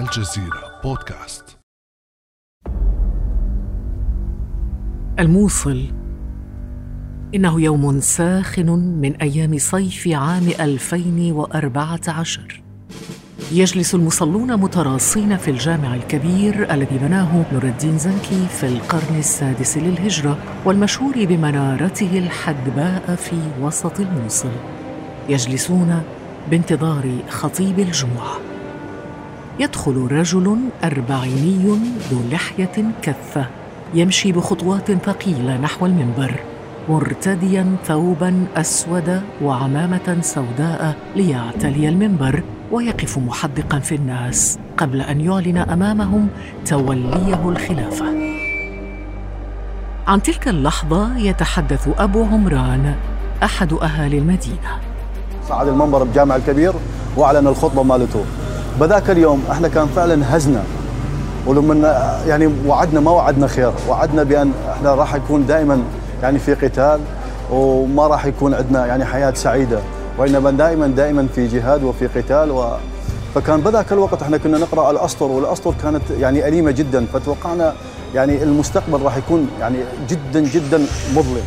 الجزيرة بودكاست. الموصل. إنه يوم ساخن من أيام صيف عام 2014 يجلس المصلون متراصين في الجامع الكبير الذي بناه نور الدين زنكي في القرن السادس للهجرة والمشهور بمنارته الحدباء في وسط الموصل. يجلسون بانتظار خطيب الجمعة. يدخل رجل أربعيني ذو لحية كثة يمشي بخطوات ثقيلة نحو المنبر مرتديا ثوبا أسود وعمامة سوداء ليعتلي المنبر ويقف محدقا في الناس قبل أن يعلن أمامهم توليه الخلافة. عن تلك اللحظة يتحدث أبو عمران أحد أهالي المدينة. صعد المنبر بجامع الكبير وأعلن الخطبة مالته. بذاك اليوم إحنا كان فعلا هزنا. ولما يعني وعدنا ما وعدنا خير. وعدنا بأن إحنا راح يكون دائما يعني في قتال وما راح يكون عندنا يعني حياة سعيدة. وإنما دائما دائما في جهاد وفي قتال و فكان بذاك الوقت إحنا كنا نقرأ الأسطر والأسطر كانت يعني أليمة جدا. فتوقعنا يعني المستقبل راح يكون يعني جدا جدا مظلم.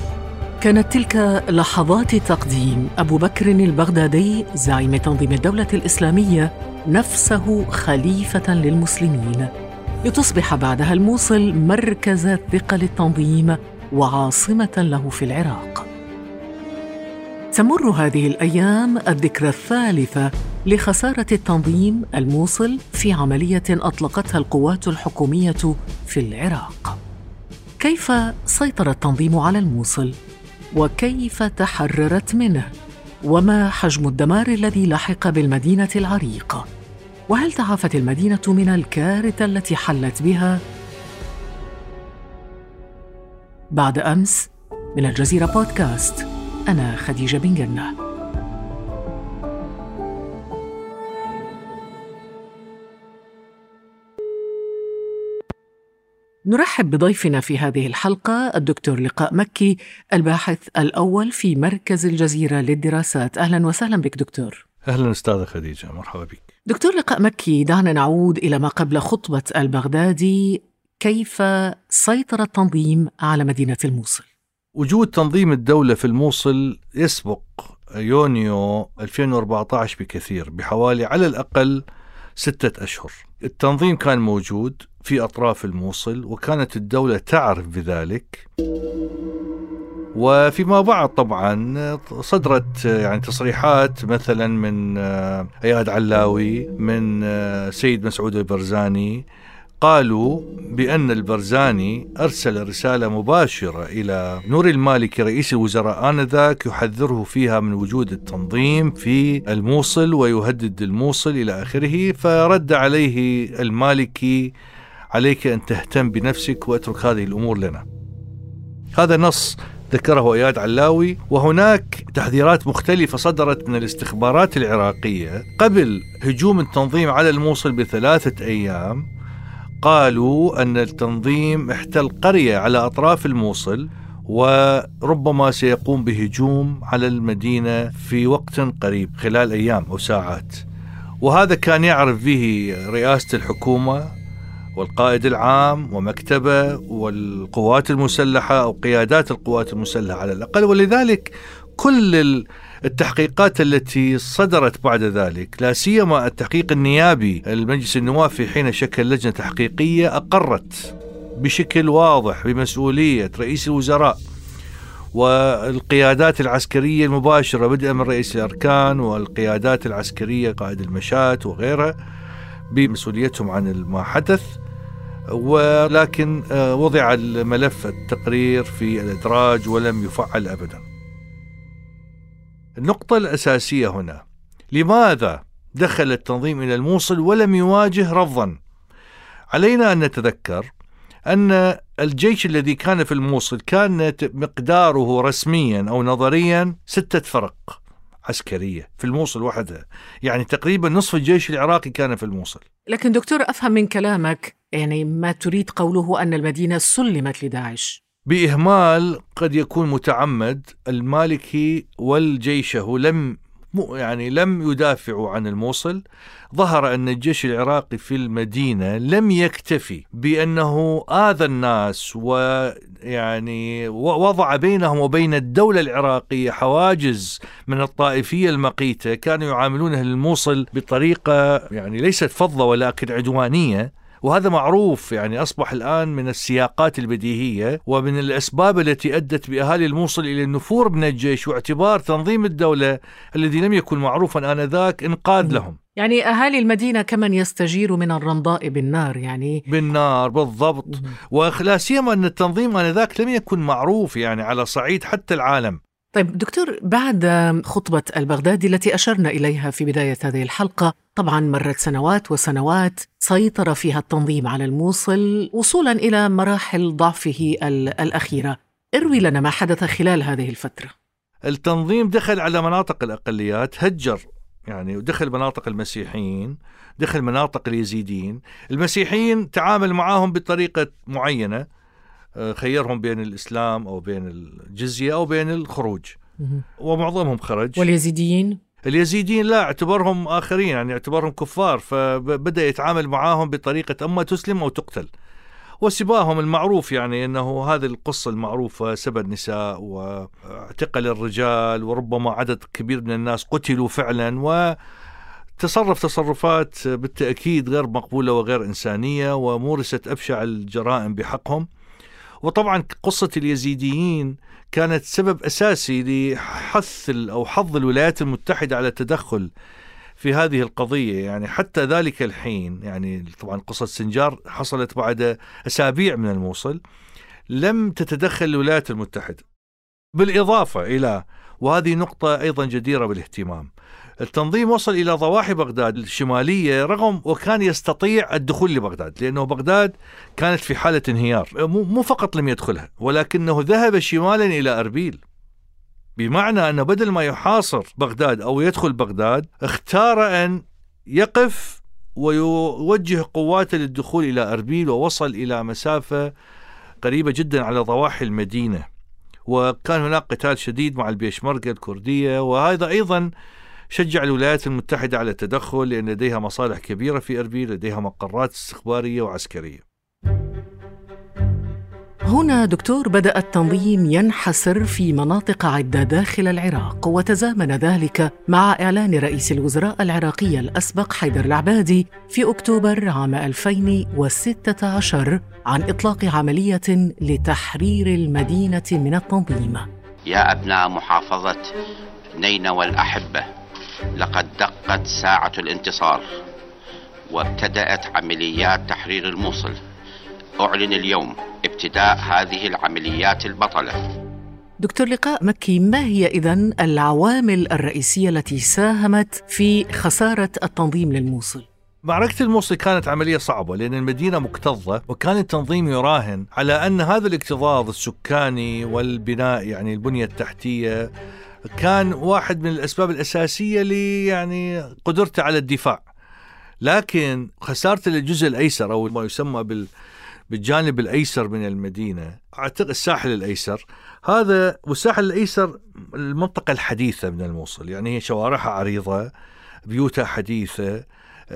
كانت تلك لحظات تقديم. أبو بكر البغدادي زعيم تنظيم الدولة الإسلامية نفسه خليفة للمسلمين. لتصبح بعدها الموصل مركز ثقه للتنظيم وعاصمة له في العراق. تمر هذه الأيام الذكرى الثالثة لخسارة التنظيم الموصل في عملية أطلقتها القوات الحكومية في العراق. كيف سيطر التنظيم على الموصل؟ وكيف تحررت منه؟ وما حجم الدمار الذي لحق بالمدينة العريقة؟ وهل تعافت المدينة من الكارثة التي حلت بها؟ بعد أمس من الجزيرة بودكاست أنا خديجة بن جنة. نرحب بضيفنا في هذه الحلقة الدكتور لقاء مكي الباحث الأول في مركز الجزيرة للدراسات. أهلا وسهلا بك دكتور. أهلا أستاذة خديجة مرحبا بك. دكتور لقاء مكي دعنا نعود إلى ما قبل خطبة البغدادي. كيف سيطر التنظيم على مدينة الموصل؟ وجود تنظيم الدولة في الموصل يسبق يونيو 2014 بكثير بحوالي على الأقل ستة أشهر. التنظيم كان موجود في أطراف الموصل وكانت الدولة تعرف بذلك. وفيما بعد طبعا صدرت يعني تصريحات مثلا من أياد علاوي من سيد مسعود البرزاني قالوا بأن البرزاني أرسل رسالة مباشرة إلى نور المالكي رئيس الوزراء آنذاك يحذره فيها من وجود التنظيم في الموصل ويهدد الموصل إلى آخره فرد عليه المالكي عليك أن تهتم بنفسك واترك هذه الأمور لنا. هذا نص ذكره إياد علاوي وهناك تحذيرات مختلفة صدرت من الاستخبارات العراقية. قبل هجوم التنظيم على الموصل بثلاثة أيام قالوا أن التنظيم احتل قرية على أطراف الموصل وربما سيقوم بهجوم على المدينة في وقت قريب خلال أيام أو ساعات. وهذا كان يعرف به رئاسة الحكومة والقائد العام ومكتبه والقوات المسلحة أو قيادات القوات المسلحة على الأقل. ولذلك كل التحقيقات التي صدرت بعد ذلك لا سيما التحقيق النيابي المجلس النواب في حين شكل لجنة تحقيقية أقرت بشكل واضح بمسؤولية رئيس الوزراء والقيادات العسكرية المباشرة بدءا من رئيس الأركان والقيادات العسكرية قائد المشاة وغيرها بمسؤوليتهم عن ما حدث ولكن آه، وضع الملف التقرير في الإدراج ولم يفعل ابدا. النقطة الأساسية هنا لماذا دخل التنظيم إلى الموصل ولم يواجه رفضا علينا أن نتذكر أن الجيش الذي كان في الموصل كان مقداره رسميا أو نظريا ستة فرق عسكرية في الموصل وحدها يعني تقريبا نصف الجيش العراقي كان في الموصل لكن دكتور أفهم من كلامك يعني ما تريد قوله أن المدينة سلمت لداعش. بإهمال قد يكون متعمد المالكي والجيشه لم يعني لم يدافعوا عن الموصل. ظهر أن الجيش العراقي في المدينة لم يكتفي بأنه آذى الناس ويعني وضع بينهم وبين الدولة العراقية حواجز من الطائفية المقيتة. كانوا يعاملون أهل الموصل بطريقة يعني ليست فضة ولكن عدوانية. وهذا معروف يعني أصبح الآن من السياقات البديهية ومن الأسباب التي أدت بأهالي الموصل إلى النفور من الجيش واعتبار تنظيم الدولة الذي لم يكن معروفا آنذاك إنقاذ لهم. يعني أهالي المدينة كمن يستجير من الرمضاء بالنار يعني؟ بالنار بالضبط. ولا سيما أن التنظيم آنذاك لم يكن معروف يعني على صعيد حتى العالم. طيب دكتور بعد خطبة البغدادي التي أشرنا إليها في بداية هذه الحلقة طبعا مرت سنوات وسنوات سيطر فيها التنظيم على الموصل وصولا إلى مراحل ضعفه الأخيرة. اروي لنا ما حدث خلال هذه الفترة. التنظيم دخل على مناطق الأقليات هجر يعني ودخل مناطق المسيحيين دخل مناطق اليزيديين. المسيحيين تعامل معهم بطريقة معينة خيرهم بين الإسلام أو بين الجزية أو بين الخروج. ومعظمهم خرج. واليزيديين؟ اليزيديين لا اعتبرهم آخرين يعني اعتبرهم كفار فبدأ يتعامل معاهم بطريقة أما تسلم أو تقتل. وسباهم المعروف يعني إنه هذه القصة المعروفة سبى النساء واعتقل الرجال وربما عدد كبير من الناس قتلوا فعلا و تصرف تصرفات بالتأكيد غير مقبولة وغير إنسانية ومورست أبشع الجرائم بحقهم. وطبعا قصة اليزيديين كانت سبب أساسي لحث أو حظ الولايات المتحدة على التدخل في هذه القضية. يعني حتى ذلك الحين يعني طبعا قصة سنجار حصلت بعد أسابيع من الموصل لم تتدخل الولايات المتحدة. بالإضافة إلى وهذه نقطة أيضا جديرة بالاهتمام. التنظيم وصل إلى ضواحي بغداد الشمالية رغم وكان يستطيع الدخول لبغداد لأنه بغداد كانت في حالة انهيار. مو فقط لم يدخلها ولكنه ذهب شمالا إلى أربيل. بمعنى أنه بدل ما يحاصر بغداد أو يدخل بغداد اختار أن يقف ويوجه قواته للدخول إلى أربيل ووصل إلى مسافة قريبة جدا على ضواحي المدينة. وكان هناك قتال شديد مع البيشمركة الكردية وهذا أيضا شجع الولايات المتحدة على التدخل لأن لديها مصالح كبيرة في أربيل لديها مقرات استخبارية وعسكرية. هنا دكتور بدأ التنظيم ينحسر في مناطق عدة داخل العراق وتزامن ذلك مع إعلان رئيس الوزراء العراقي الأسبق حيدر العبادي في أكتوبر عام 2016 عن إطلاق عملية لتحرير المدينة من التنظيم. يا أبناء محافظة نينوى الأحبة لقد دقت ساعة الانتصار وابتدأت عمليات تحرير الموصل. أعلن اليوم ابتداء هذه العمليات البطلة دكتور لقاء مكي ما هي إذا العوامل الرئيسية التي ساهمت في خسارة التنظيم للموصل؟ معركة الموصل كانت عملية صعبة لأن المدينة مكتظة وكان التنظيم يراهن على أن هذا الاكتظاظ السكاني والبناء يعني البنية التحتية كان واحد من الأسباب الأساسية ل يعني قدرته على الدفاع لكن خسارته للجزء الأيسر أو ما يسمى بال بالجانب الأيسر من المدينة. أعتقد الساحل الأيسر. هذا والساحل الأيسر المنطقة الحديثة من الموصل. يعني هي شوارعها عريضة بيوتها حديثة.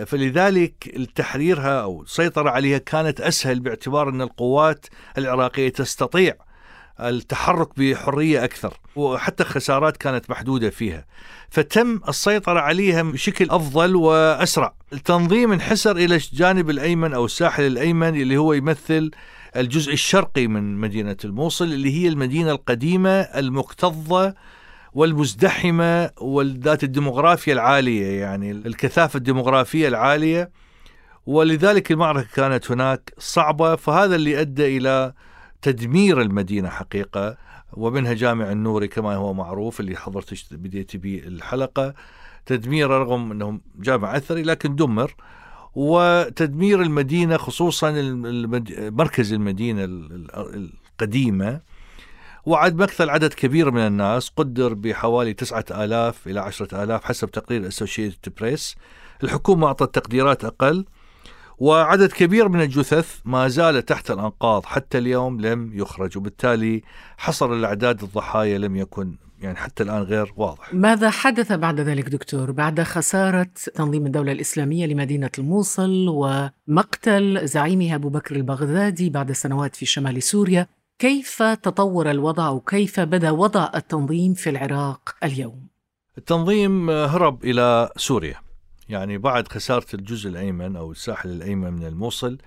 فلذلك تحريرها أو السيطرة عليها كانت أسهل باعتبار أن القوات العراقية تستطيع التحرك بحرية أكثر وحتى الخسارات كانت محدودة فيها. فتم السيطرة عليها بشكل أفضل وأسرع. التنظيم انحسر إلى الجانب الأيمن أو الساحل الأيمن اللي هو يمثل الجزء الشرقي من مدينة الموصل اللي هي المدينة القديمة المكتظة والمزدحمة وذات الديموغرافيا العالية يعني الكثافة الديموغرافية العالية. ولذلك المعركة كانت هناك صعبة فهذا اللي أدى إلى تدمير المدينة حقيقة ومنها جامع النوري كما هو معروف اللي حضرت بديت به الحلقة. تدميره رغم أنه جامع أثري لكن دمر. وتدمير المدينة خصوصا مركز المدينة القديمة. وعد مكثل عدد كبير من الناس قدر بحوالي تسعة آلاف إلى عشرة آلاف حسب تقرير أسوشيتد بريس الحكومة أعطت تقديرات أقل. وعدد كبير من الجثث ما زال تحت الأنقاض حتى اليوم لم يخرج وبالتالي حصر الأعداد الضحايا لم يكن يعني حتى الآن غير واضح. ماذا حدث بعد ذلك دكتور؟ بعد خسارة تنظيم الدولة الإسلامية لمدينة الموصل ومقتل زعيمها أبو بكر البغدادي بعد سنوات في شمال سوريا كيف تطور الوضع وكيف بدأ وضع التنظيم في العراق اليوم؟ التنظيم هرب إلى سوريا. يعني بعد خسارة الجزء الأيمن أو الساحل الأيمن من الموصل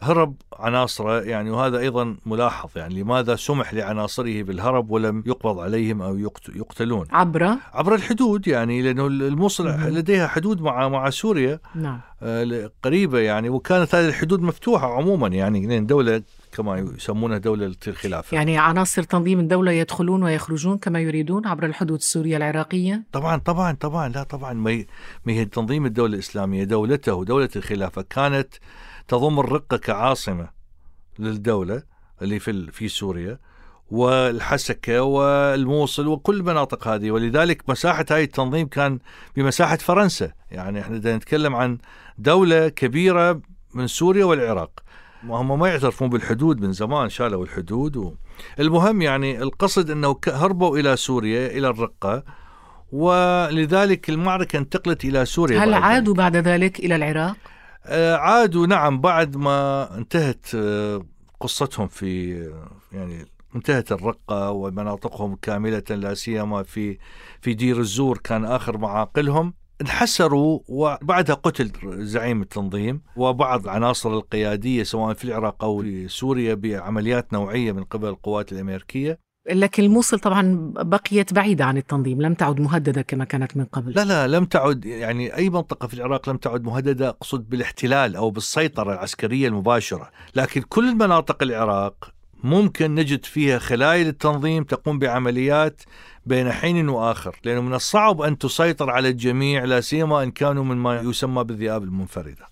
هرب عناصره يعني وهذا أيضا ملاحظ يعني لماذا سمح لعناصره بالهرب ولم يقبض عليهم أو يقتلون؟ عبر؟ عبر الحدود يعني لأنه الموصل لديها حدود مع مع سوريا. نعم. آه، قريبة يعني وكانت هذه الحدود مفتوحة عموما يعني لأن دولة كما يسمونها دولة الخلافة. يعني عناصر تنظيم الدولة يدخلون ويخرجون كما يريدون عبر الحدود السورية العراقية؟ طبعا طبعا طبعا لا طبعا. ما هي تنظيم الدولة الإسلامية؟ دولته دولة الخلافة كانت تضم الرقة كعاصمة للدولة اللي في في سوريا والحسكة والموصل وكل المناطق هذه. ولذلك مساحة هاي التنظيم كان بمساحة فرنسا. يعني إحنا نتكلم عن دولة كبيرة من سوريا والعراق. هم ما يعترفون بالحدود من زمان شالوا الحدود و... المهم يعني القصد إنه هربوا إلى سوريا إلى الرقة ولذلك المعركة انتقلت إلى سوريا هل عادوا بعد ذلك إلى العراق؟ آه، عادوا نعم بعد ما انتهت آه، قصتهم في يعني انتهت الرقة ومناطقهم كاملة لا سيما في في دير الزور كان آخر معاقلهم انحسروا وبعدها قتل زعيم التنظيم وبعض العناصر القيادية سواء في العراق أو في سوريا بعمليات نوعية من قبل القوات الأمريكية. لكن الموصل طبعا بقيت بعيدة عن التنظيم لم تعد مهددة كما كانت من قبل. لا لا لم تعد يعني أي منطقة في العراق لم تعد مهددة أقصد بالاحتلال أو بالسيطرة العسكرية المباشرة. لكن كل مناطق العراق ممكن نجد فيها خلايا التنظيم تقوم بعمليات بين حين وآخر، لأنه من الصعب أن تسيطر على الجميع لا سيما إن كانوا من ما يسمى بالذئاب المنفردة.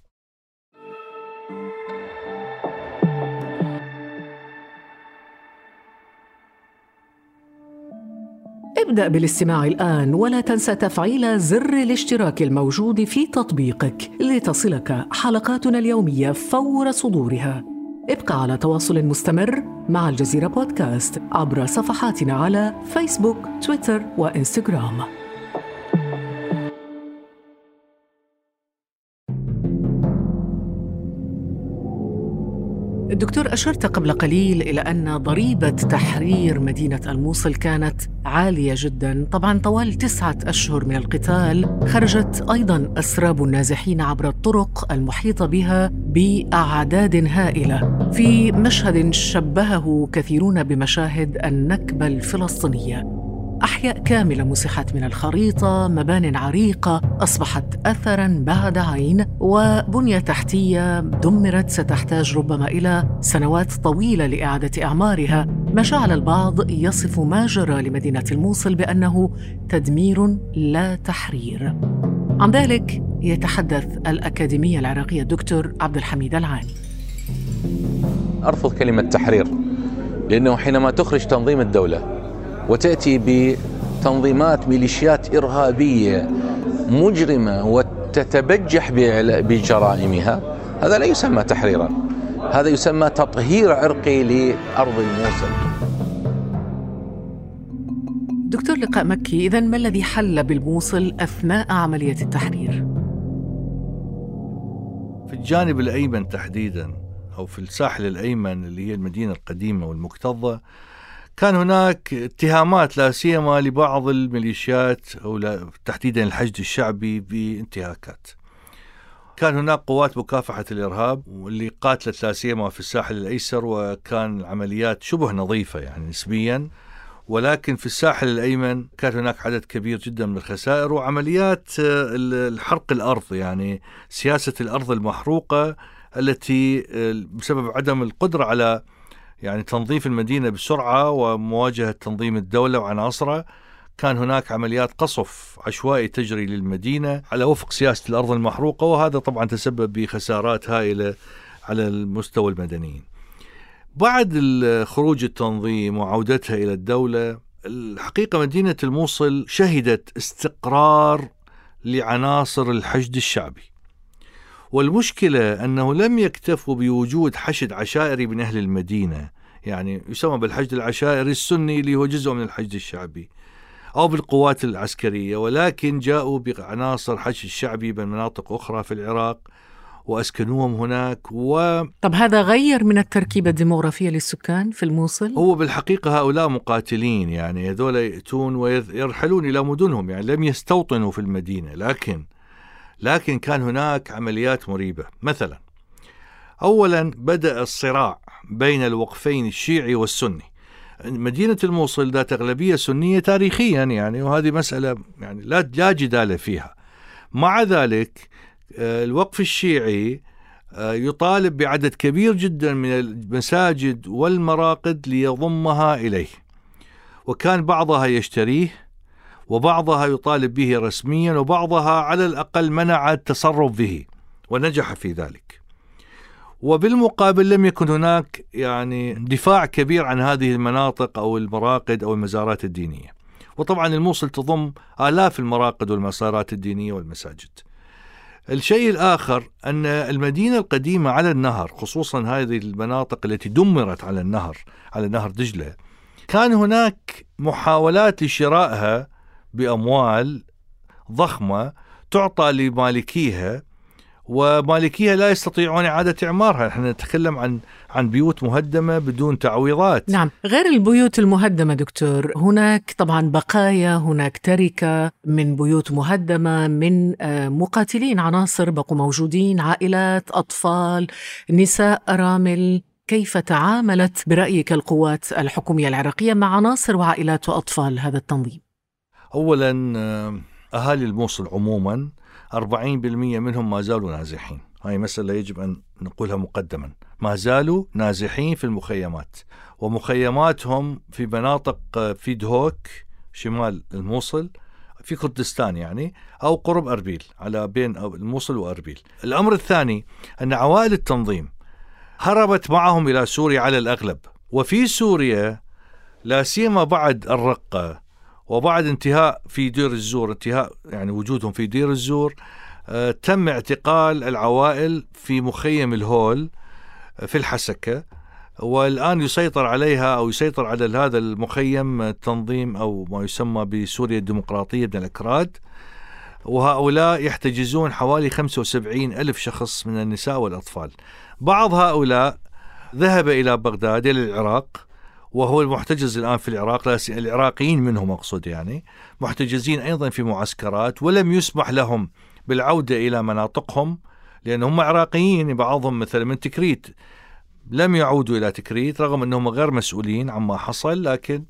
ابدأ بالاستماع الآن ولا تنسى تفعيل زر الاشتراك الموجود في تطبيقك لتصلك حلقاتنا اليومية فور صدورها. ابقى على تواصل مستمر مع الجزيرة بودكاست عبر صفحاتنا على فيسبوك، تويتر وإنستغرام. الدكتور أشرت قبل قليل إلى أن ضريبة تحرير مدينة الموصل كانت عالية جدا. طبعا طوال تسعة أشهر من القتال خرجت أيضا أسراب النازحين عبر الطرق المحيطة بها بأعداد هائلة. في مشهد شبهه كثيرون بمشاهد النكبة الفلسطينية. أحياء كاملة مسحت من الخريطة مبان عريقة أصبحت أثراً بعد عين وبنية تحتية دمرت ستحتاج ربما إلى سنوات طويلة لإعادة إعمارها. ما جعل البعض يصف ما جرى لمدينة الموصل بأنه تدمير لا تحرير. عن ذلك يتحدث الأكاديمية العراقية الدكتور عبد الحميد العاني. أرفض كلمة تحرير لأنه حينما تخرج تنظيم الدولة وتأتي بتنظيمات ميليشيات إرهابية مجرمة وتتبجح بجرائمها. هذا لا يسمى تحريرا. هذا يسمى تطهير عرقي لأرض الموصل دكتور لقاء مكي إذا ما الذي حل بالموصل أثناء عملية التحرير؟ في الجانب الأيمن تحديدا أو في الساحل الأيمن اللي هي المدينة القديمة والمكتظة كان هناك اتهامات لا سيما لبعض الميليشيات أو تحديدا الحشد الشعبي بانتهاكات. كان هناك قوات مكافحة الإرهاب واللي قاتلت لا سيما في الساحل الأيسر وكان العمليات شبه نظيفة يعني نسبيا ولكن في الساحل الأيمن كان هناك عدد كبير جدا من الخسائر وعمليات الحرق الأرض يعني سياسة الأرض المحروقة التي بسبب عدم القدرة على يعني تنظيف المدينة بسرعة ومواجهة تنظيم الدولة وعناصرها كان هناك عمليات قصف عشوائي تجري للمدينة على وفق سياسة الأرض المحروقة وهذا طبعا تسبب بخسارات هائلة على المستوى المدنيين بعد خروج التنظيم وعودتها إلى الدولة الحقيقة مدينة الموصل شهدت استقرار لعناصر الحشد الشعبي. والمشكلة أنه لم يكتفوا بوجود حشد عشائري من أهل المدينة يعني يسمى بالحشد العشائري السني اللي هو جزء من الحشد الشعبي أو بالقوات العسكرية ولكن جاءوا بعناصر حشد الشعبي من مناطق أخرى في العراق وأسكنوهم هناك و طب هذا غير من التركيبة الديموغرافية للسكان في الموصل؟ هو بالحقيقة هؤلاء مقاتلين يعني هذول يأتون ويرحلون إلى مدنهم يعني لم يستوطنوا في المدينة لكن لكن كان هناك عمليات مريبة. مثلا أولا بدأ الصراع بين الوقفين الشيعي والسني. مدينة الموصل ذات أغلبية سنية تاريخيا يعني وهذه مسألة يعني لا لا جدال فيها. مع ذلك آه، الوقف الشيعي آه، يطالب بعدد كبير جدا من المساجد والمراقد ليضمها إليه. وكان بعضها يشتريه وبعضها يطالب به رسميا وبعضها على الأقل منع التصرف به ونجح في ذلك وبالمقابل لم يكن هناك يعني دفاع كبير عن هذه المناطق أو المراقد أو المزارات الدينية. وطبعا الموصل تضم آلاف المراقد والمسارات الدينية والمساجد. الشيء الآخر أن المدينة القديمة على النهر خصوصا هذه المناطق التي دمرت على النهر على نهر دجلة كان هناك محاولات لشرائها بأموال ضخمة تعطى لمالكيها ومالكيها لا يستطيعون إعادة إعمارها. نحن نتكلم عن عن بيوت مهدمة بدون تعويضات. نعم. غير البيوت المهدمة دكتور هناك طبعا بقايا هناك تركة من بيوت مهدمة من آه، مقاتلين عناصر بقوا موجودين عائلات أطفال نساء أرامل. كيف تعاملت برأيك القوات الحكومية العراقية مع عناصر وعائلات وأطفال هذا التنظيم؟ أولا آه، أهالي الموصل عموما 40% منهم ما زالوا نازحين. هاي مسألة يجب أن نقولها مقدما. ما زالوا نازحين في المخيمات ومخيماتهم في مناطق في دهوك شمال الموصل في كردستان يعني أو قرب أربيل على بين الموصل وأربيل. الأمر الثاني أن عوائل التنظيم هربت معهم إلى سوريا على الأغلب. وفي سوريا لا سيما بعد الرقة وبعد انتهاء في دير الزور انتهاء يعني وجودهم في دير الزور آه، تم اعتقال العوائل في مخيم الهول آه، في الحسكة. والآن يسيطر عليها أو يسيطر على هذا المخيم تنظيم أو ما يسمى بسوريا الديمقراطية من الأكراد. وهؤلاء يحتجزون حوالي 75 ألف شخص من النساء والأطفال. بعض هؤلاء ذهب إلى بغداد إلى العراق وهو المحتجز الآن في العراق العراقيين منهم أقصد يعني محتجزين أيضا في معسكرات ولم يسمح لهم بالعودة إلى مناطقهم لأن هم عراقيين بعضهم مثلا من تكريت. لم يعودوا إلى تكريت رغم أنهم غير مسؤولين عما حصل لكن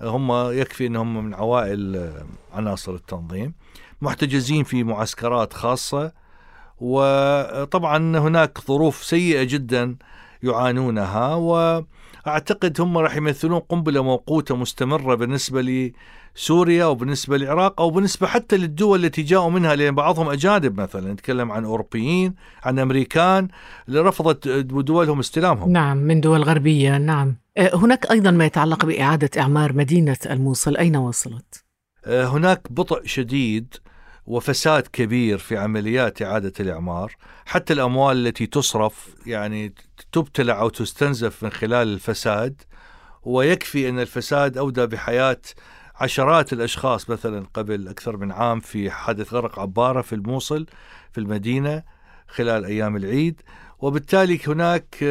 هم يكفي أنهم من عوائل عناصر التنظيم. محتجزين في معسكرات خاصة وطبعا هناك ظروف سيئة جدا يعانونها و أعتقد هم راح يمثلون قنبلة موقوتة مستمرة بالنسبة لسوريا وبالنسبة للعراق أو بالنسبة حتى للدول التي جاءوا منها لأن بعضهم أجانب مثلا نتكلم عن أوروبيين عن أمريكان اللي رفضت دولهم استلامهم. نعم من دول غربية نعم. أه، هناك أيضا ما يتعلق بإعادة إعمار مدينة الموصل. أين وصلت؟ أه، هناك بطء شديد وفساد كبير في عمليات إعادة الإعمار حتى الأموال التي تصرف يعني تبتلع أو تستنزف من خلال الفساد ويكفي أن الفساد أودى بحياة عشرات الأشخاص مثلا قبل أكثر من عام في حادث غرق عبارة في الموصل في المدينة خلال أيام العيد. وبالتالي هناك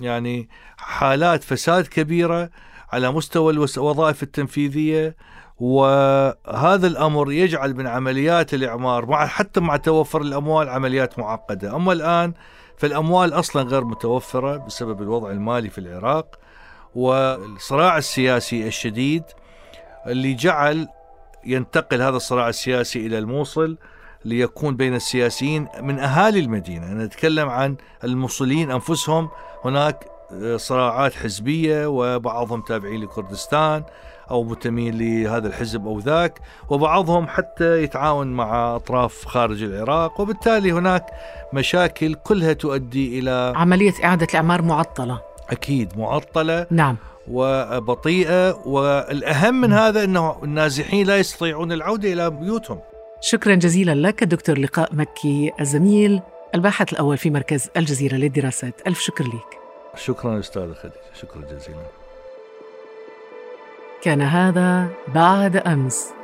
يعني حالات فساد كبيرة على مستوى الوظائف التنفيذية وهذا الأمر يجعل من عمليات الإعمار مع حتى مع توفر الأموال عمليات معقدة، أما الآن فالأموال أصلا غير متوفرة بسبب الوضع المالي في العراق والصراع السياسي الشديد اللي جعل ينتقل هذا الصراع السياسي إلى الموصل ليكون بين السياسيين من أهالي المدينة، أنا نتكلم عن الموصليين أنفسهم. هناك صراعات حزبية وبعضهم تابعين لكردستان. أو منتمين لهذا الحزب أو ذاك وبعضهم حتى يتعاون مع أطراف خارج العراق وبالتالي هناك مشاكل كلها تؤدي إلى عملية إعادة الأعمار معطلة. أكيد معطلة نعم. وبطيئة والأهم من هذا أنه النازحين لا يستطيعون العودة إلى بيوتهم. شكرا جزيلا لك دكتور لقاء مكي الزميل الباحث الأول في مركز الجزيرة للدراسات. ألف شكر لك شكرا أستاذ خديجة شكرا جزيلا. كان هذا بعد أمس.